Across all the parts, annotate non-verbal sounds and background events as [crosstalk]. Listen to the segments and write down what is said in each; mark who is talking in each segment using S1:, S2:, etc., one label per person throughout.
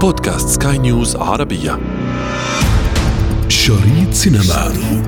S1: بودكاست سكاي نيوز عربية. شريط سينما. شريط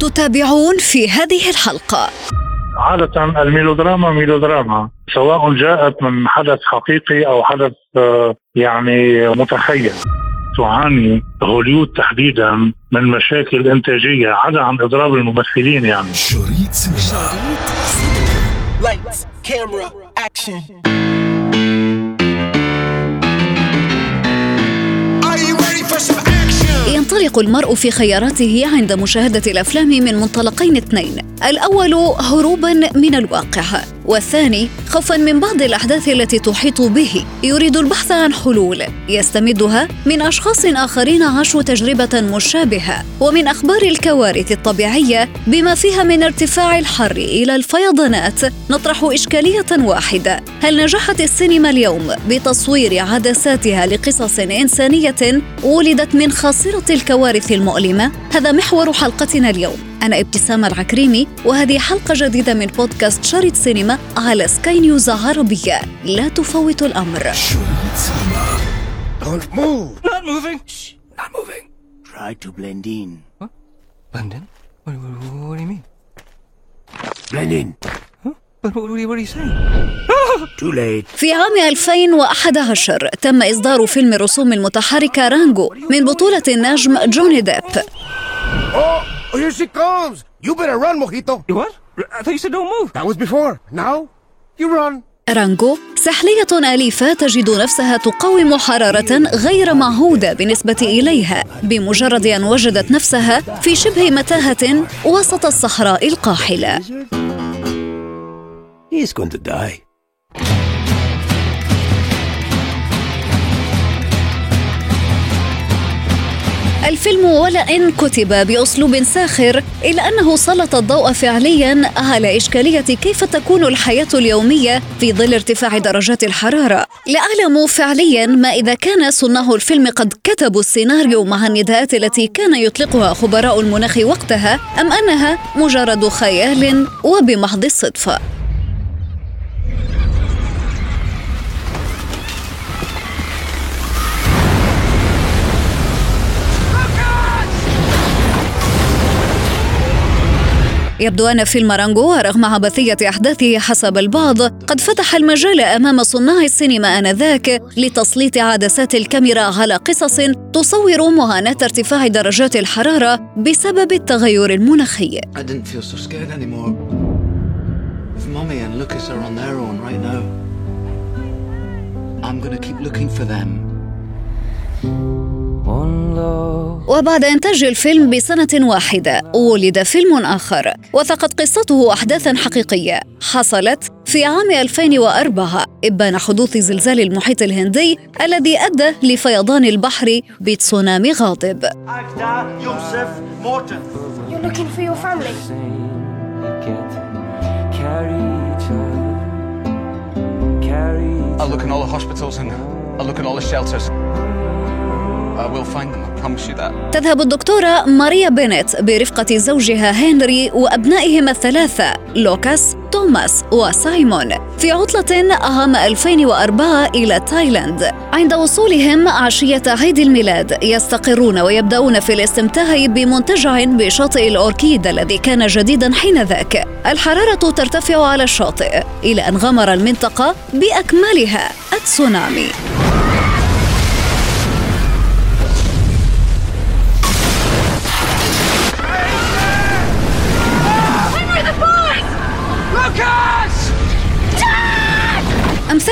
S2: تتابعون في هذه الحلقة.
S3: عادة الميلودراما ميلودراما سواء جاءت من حدث حقيقي أو حدث آه، يعني متخيل. تعاني هوليود تحديدا من مشاكل إنتاجية عدا عن إضراب الممثلين يعني.
S1: شريط سينما.
S4: Lights, camera, action.
S2: ينطلق المرء في خياراته عند مشاهدة الأفلام من منطلقين اثنين. الأول هروبا من الواقع والثاني خوفا من بعض الأحداث التي تحيط به. يريد البحث عن حلول. يستمدها من أشخاص آخرين عاشوا تجربة مشابهة ومن أخبار الكوارث الطبيعية بما فيها من ارتفاع الحر إلى الفيضانات. نطرح إشكالية واحدة. هل نجحت السينما اليوم بتصوير عدساتها لقصص إنسانية ولدت من خاصرة الكوارث المؤلمة؟ هذا محور حلقتنا اليوم. أنا ابتسام العكريمي وهذه حلقة جديدة من بودكاست شريط سينما على سكاي نيوز عربية لا تفوت الأمر
S4: Don't move.
S5: Not moving. Shh, not moving.
S4: Try to blend in.
S5: What, what, what do you mean?
S4: Blend in.
S5: What, what, what, are you- what are you saying? [laughs]
S4: Too late.
S2: في عام 2011 تم إصدار فيلم الرسوم المتحركة رانجو من بطولة النجم جوني ديب
S6: Oh, oh, here she comes. You better run, Mojito.
S5: You what? I thought you said don't move.
S6: That was before. Now, you run.
S2: رانجو سحلية أليفة تجد نفسها تقاوم حرارة غير معهودة بالنسبة إليها بمجرد أن وجدت نفسها في شبه متاهة وسط الصحراء القاحلة
S4: He's going to die.
S2: الفيلم ولئن كتب بأسلوب ساخر إلا أنه سلط الضوء فعليا على إشكالية كيف تكون الحياة اليومية في ظل ارتفاع درجات الحرارة. لا أعلم فعليا ما إذا كان صناع الفيلم قد كتبوا السيناريو مع النداءات التي كان يطلقها خبراء المناخ وقتها أم أنها مجرد خيال وبمحض الصدفة. يبدو أن فيلم رانجو رغم عبثية أحداثه حسب البعض قد فتح المجال أمام صناع السينما آنذاك لتسليط عدسات الكاميرا على قصص تصور معاناة ارتفاع درجات الحرارة بسبب التغير المناخي
S7: I'm gonna keep looking for them.
S2: وبعد إنتاج الفيلم بسنة واحدة ولد فيلم آخر وثقت قصته أحداثا حقيقية حصلت في عام 2004 إبان حدوث زلزال المحيط الهندي الذي أدى لفيضان البحر بتسونامي غاضب.
S8: I'll look in all the hospitals and I'll look in all the shelters.
S2: تذهب الدكتورة ماريا بينيت برفقة زوجها هنري وأبنائهم الثلاثة لوكاس توماس وسايمون في عطلة عام 2004 إلى تايلاند. عند وصولهم عشية عيد الميلاد يستقرون ويبدأون في الاستمتاع بمنتجع بشاطئ الأوركيد الذي كان جديدا حينذاك الحرارة ترتفع على الشاطئ إلى أن غمر المنطقة بأكملها التسونامي.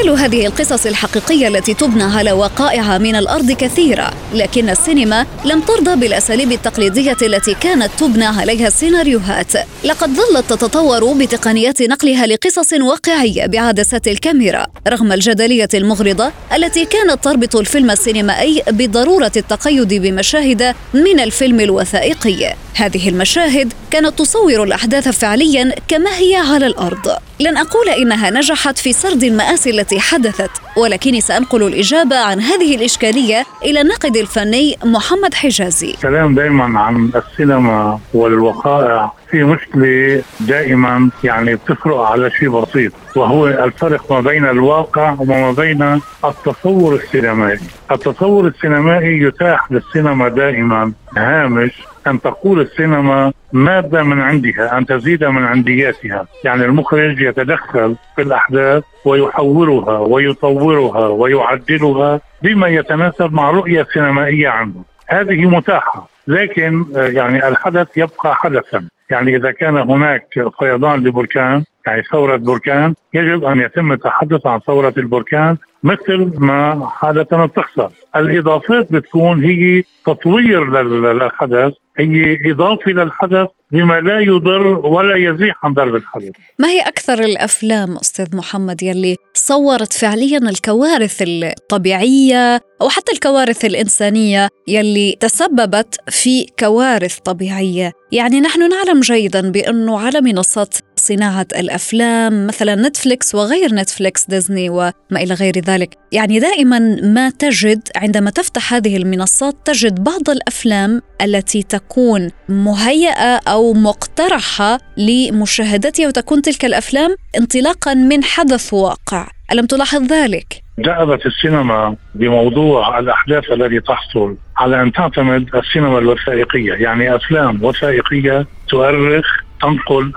S2: أمثال هذه القصص الحقيقية التي تبنى على وقائع من الأرض كثيرة، لكن السينما لم ترضى بالأساليب التقليدية التي كانت تبنى عليها السيناريوهات، لقد ظلت تتطور بتقنيات نقلها لقصص واقعية بعدسات الكاميرا، رغم الجدلية المغرضة التي كانت تربط الفيلم السينمائي بضرورة التقيد بمشاهد من الفيلم الوثائقي. هذه المشاهد كانت تصور الأحداث فعليا كما هي على الأرض لن أقول إنها نجحت في سرد المآسي التي حدثت ولكني سأنقل الإجابة عن هذه الإشكالية إلى الناقد الفني محمد حجازي.
S3: كلام دائما عن السينما والوقائع. في مشكلة دائما يعني بتفرق على شيء بسيط وهو الفرق ما بين الواقع وما بين التصور السينمائي. التصور السينمائي يتاح للسينما دائما هامش أن تقول السينما مادة من عندها أن تزيد من عندياتها. يعني المخرج يتدخل في الأحداث ويحورها ويطورها ويعدلها بما يتناسب مع رؤية سينمائية عنده. هذه متاحة. لكن آه، يعني الحدث يبقى حدثا. يعني إذا كان هناك فيضان لبركان يعني ثورة بركان يجب أن يتم التحدث عن ثورة البركان مثل ما عادة بتحصل الإضافات بتكون هي تطوير للحدث هي إضافة للحدث بما لا يضر ولا يزيح عن درب الحدث.
S2: ما هي أكثر الأفلام أستاذ محمد يلي صورت فعليا الكوارث الطبيعية أو حتى الكوارث الإنسانية يلي تسببت في كوارث طبيعية؟ يعني نحن نعلم جيدا بأنه على منصات صناعة الأفلام مثلا نتفليكس وغير نتفليكس ديزني وما إلى غير ذلك. يعني دائما ما تجد عندما تفتح هذه المنصات تجد بعض الأفلام التي تكون مهيئة أو مقترحة لمشاهدتها وتكون تلك الأفلام انطلاقا من حدث واقع. ألم تلاحظ ذلك؟
S3: دأبت السينما بموضوع الأحداث الذي تحصل على أن تعتمد السينما الوثائقية. يعني أفلام وثائقية تؤرخ تنقل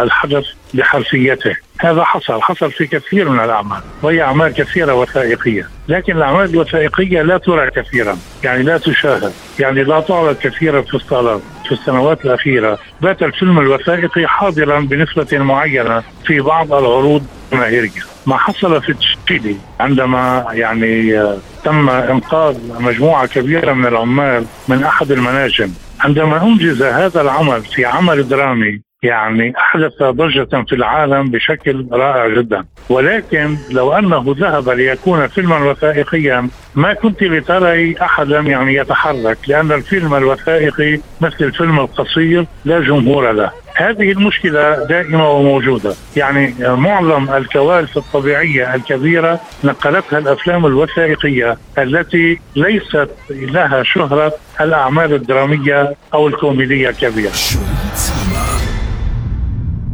S3: الحدث بحرفيته. هذا حصل. حصل في كثير من الأعمال وهي أعمال كثيرة وثائقية. لكن الأعمال الوثائقية لا ترى كثيرا يعني لا تشاهد. يعني لا تعرض كثيرا في الصالات في السنوات الأخيرة. بات الفيلم الوثائقي حاضرا بنسبة معينة في بعض العروض الجماهيرية ما حصل في تشيلي عندما يعني تم إنقاذ مجموعة كبيرة من العمال من أحد المناجم. عندما أنجز هذا العمل في عمل درامي يعني أحدث ضجة في العالم بشكل رائع جدا. ولكن لو أنه ذهب ليكون فيلما وثائقيا ما كنت لتري احدا يعني يتحرك لأن الفيلم الوثائقي مثل الفيلم القصير لا جمهور له. هذه المشكلة دائمة وموجودة يعني معظم الكوارث الطبيعية الكبيرة نقلتها الأفلام الوثائقية التي ليست لها شهرة الأعمال الدرامية أو الكوميدية الكبيرة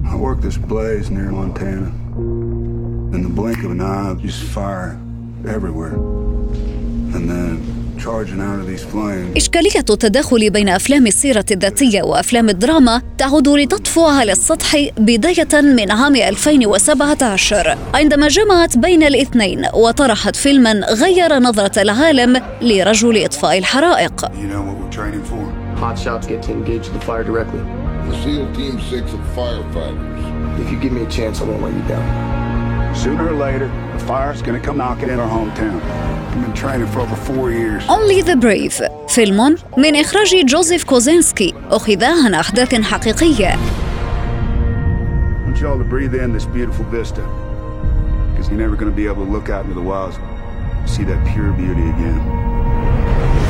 S3: I worked this blaze near Montana. In the blink of an eye, just fire everywhere. And then
S2: إشكالية التداخل بين أفلام السيرة الذاتية وأفلام الدراما تعود لتطفو على السطح بداية من عام 2017 عندما جمعت بين الاثنين وطرحت فيلما غير نظرة العالم لرجل إطفاء الحرائق Hot shots get to engage the fire directly. SEAL Team 6 of firefighters. If you give me a chance, I won't let you down. Sooner or later, the fire's gonna come knocking in our hometown. I've been training for over four years. Only the Brave فيلم من إخراج جوزيف كوزينسكي أخذ عن أحداث حقيقية. I want you all to breathe in this beautiful vista because you're never going to be able to look out into the wilds see that pure beauty again.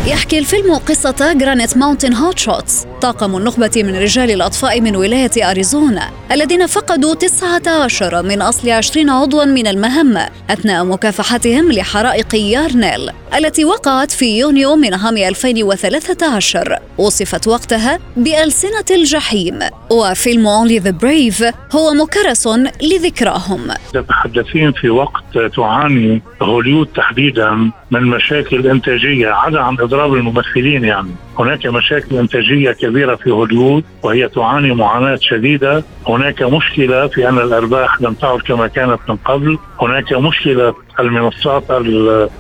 S2: يحكي الفيلم قصة جرانيت ماونتن هوت شوتس طاقم النخبة من رجال الأطفاء من ولاية أريزونا الذين فقدوا 19 من أصل 20 عضوا من المهمة أثناء مكافحتهم لحرائق يارنيل التي وقعت في يونيو من عام 2013 وصفت وقتها بألسنة الجحيم. وفيلم Only the Brave هو مكرس لذكراهم.
S3: تتحدثين في وقت تعاني هوليود تحديدا من مشاكل إنتاجية عدا عن إضراب الممثلين يعني. هناك مشاكل إنتاجية كبيرة في هوليود وهي تعاني معاناة شديدة. هناك مشكلة في أن الأرباح لم تعد كما كانت من قبل. هناك مشكلة المنصات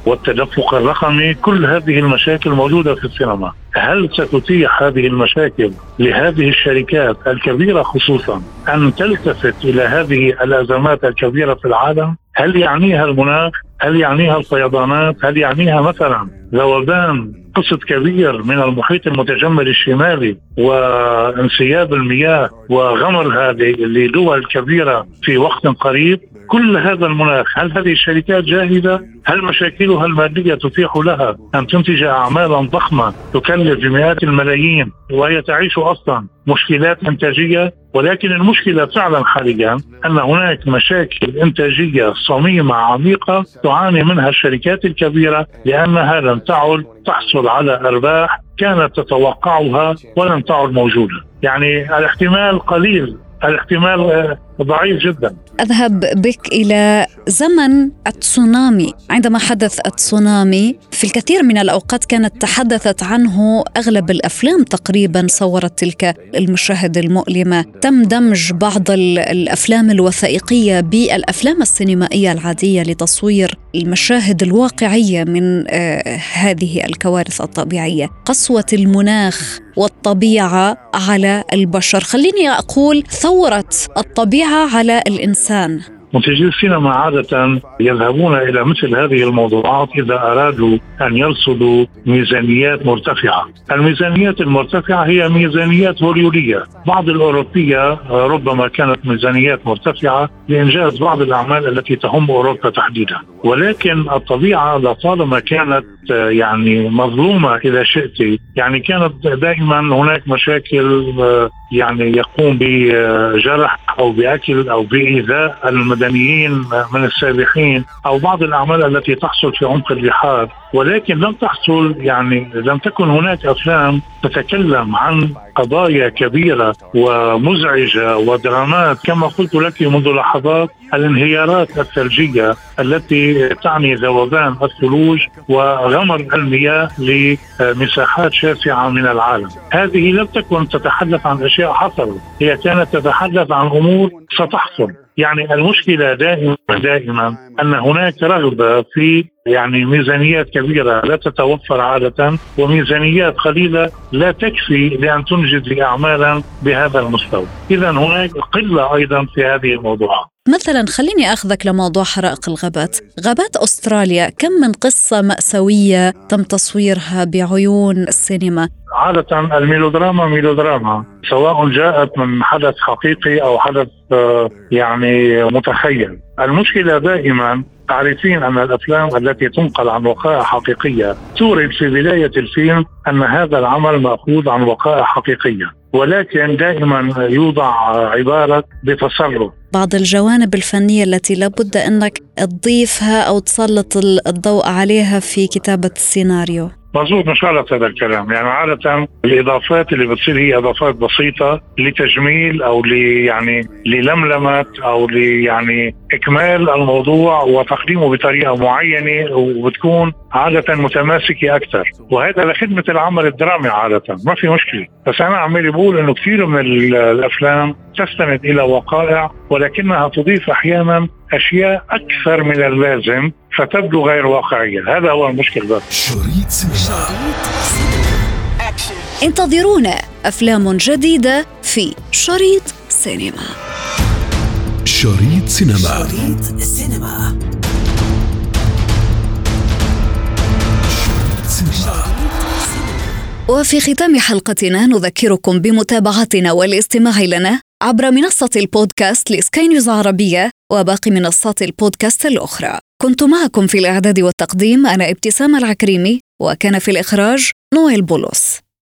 S3: والتدفق الرقمي. كل هذه المشاكل موجودة في السينما. هل ستتيح هذه المشاكل لهذه الشركات الكبيرة خصوصا أن تلتفت إلى هذه الأزمات الكبيرة في العالم؟ هل يعنيها المناخ؟ هل يعنيها الفيضانات؟ هل يعنيها مثلا ذوبان قسط كبير من المحيط المتجمد الشمالي وانسياب المياه وغمر هذه لدول كبيره في وقت قريب. كل هذا المناخ هل هذه الشركات جاهزة؟ هل مشاكلها المادية تتيح لها أن تنتج أعمالا ضخمة تكلف بمئات الملايين وهي تعيش أصلا مشكلات إنتاجية ولكن المشكلة فعلا حاليا أن هناك مشاكل إنتاجية صميمة عميقة تعاني منها الشركات الكبيرة لأنها لم تعد تحصل على أرباح كانت تتوقعها ولم تعد موجودة يعني الاحتمال قليل الاحتمال آه، ضعيف جدا.
S2: أذهب بك إلى زمن التسونامي. عندما حدث التسونامي في الكثير من الأوقات كانت تحدثت عنه أغلب الأفلام تقريبا صورت تلك المشاهد المؤلمة. تم دمج بعض الأفلام الوثائقية بالأفلام السينمائية العادية لتصوير المشاهد الواقعية من آه، هذه الكوارث الطبيعية. قسوة المناخ والطبيعة على البشر. خليني أقول ثورة الطبيعة على الإنسان.
S3: منتجي السينما عادة يذهبون إلى مثل هذه الموضوعات إذا أرادوا أن يرصدوا ميزانيات مرتفعة. الميزانيات المرتفعة هي ميزانيات هوليودية. بعض الأوروبية ربما كانت ميزانيات مرتفعة لإنجاز بعض الأعمال التي تهم أوروبا تحديدا. ولكن الطبيعة لطالما كانت يعني مظلومة إذا شئت يعني كانت دائما هناك مشاكل يعني يقوم بجرح أو بأكل أو بإيذاء المدنيين من السابحين أو بعض الأعمال التي تحصل في عمق البحار. ولكن لم تحصل يعني لم تكن هناك أفلام تتكلم عن قضايا كبيرة ومزعجة ودرامات كما قلت لك منذ لحظات الانهيارات الثلجية التي تعني ذوبان الثلوج وغمر المياه لمساحات شاسعة من العالم. هذه لم تكن تتحدث عن أشياء حصلت، هي كانت تتحدث عن أمور ستحصل. يعني المشكلة دائما دائما أن هناك رغبة في يعني ميزانيات كبيرة لا تتوفر عادة وميزانيات قليلة لا تكفي لأن تنجز أعمالا بهذا المستوى، اذا هناك قلة أيضا في هذه الموضوعات.
S2: مثلا خليني أخذك لموضوع حرائق الغابات، غابات أستراليا كم من قصة مأساوية تم تصويرها بعيون السينما،
S3: عادة الميلودراما ميلودراما سواء جاءت من حدث حقيقي أو حدث آه، يعني متخيل. المشكلة دائما تعرفين أن الأفلام التي تنقل عن وقائع حقيقية تورد في بداية الفيلم أن هذا العمل مأخوذ عن وقائع حقيقية ولكن دائما يوضع عبارة بتصرف.
S2: بعض الجوانب الفنية التي لابد أنك تضيفها أو تسلط الضوء عليها في كتابة السيناريو.
S3: مظبوط مش غلط هذا الكلام. يعني عادة الإضافات اللي بتصير هي إضافات بسيطة لتجميل أو لي يعني للملمة أو لي يعني إكمال الموضوع وتقديمه بطريقة معينة وبتكون عادة متماسكة أكثر. وهذا لخدمة العمل الدرامي عادة ما في مشكلة. بس أنا عمالي بقول إنه كثير من الأفلام تستند إلى وقائع ولكنها تضيف أحيانا أشياء أكثر من اللازم فتبدو غير واقعية. هذا هو المشكل بس.
S1: شريط سينما.
S2: انتظرونا أفلام جديدة في شريط سينما.
S1: شريط سينما.
S9: شريط سينما.
S2: وفي ختام حلقتنا نذكركم بمتابعتنا والاستماع لنا عبر منصة البودكاست لسكاي نيوز عربية وباقي منصات البودكاست الأخرى. كنت معكم في الإعداد والتقديم أنا إبتسام العكريمي وكان في الإخراج نويل بولس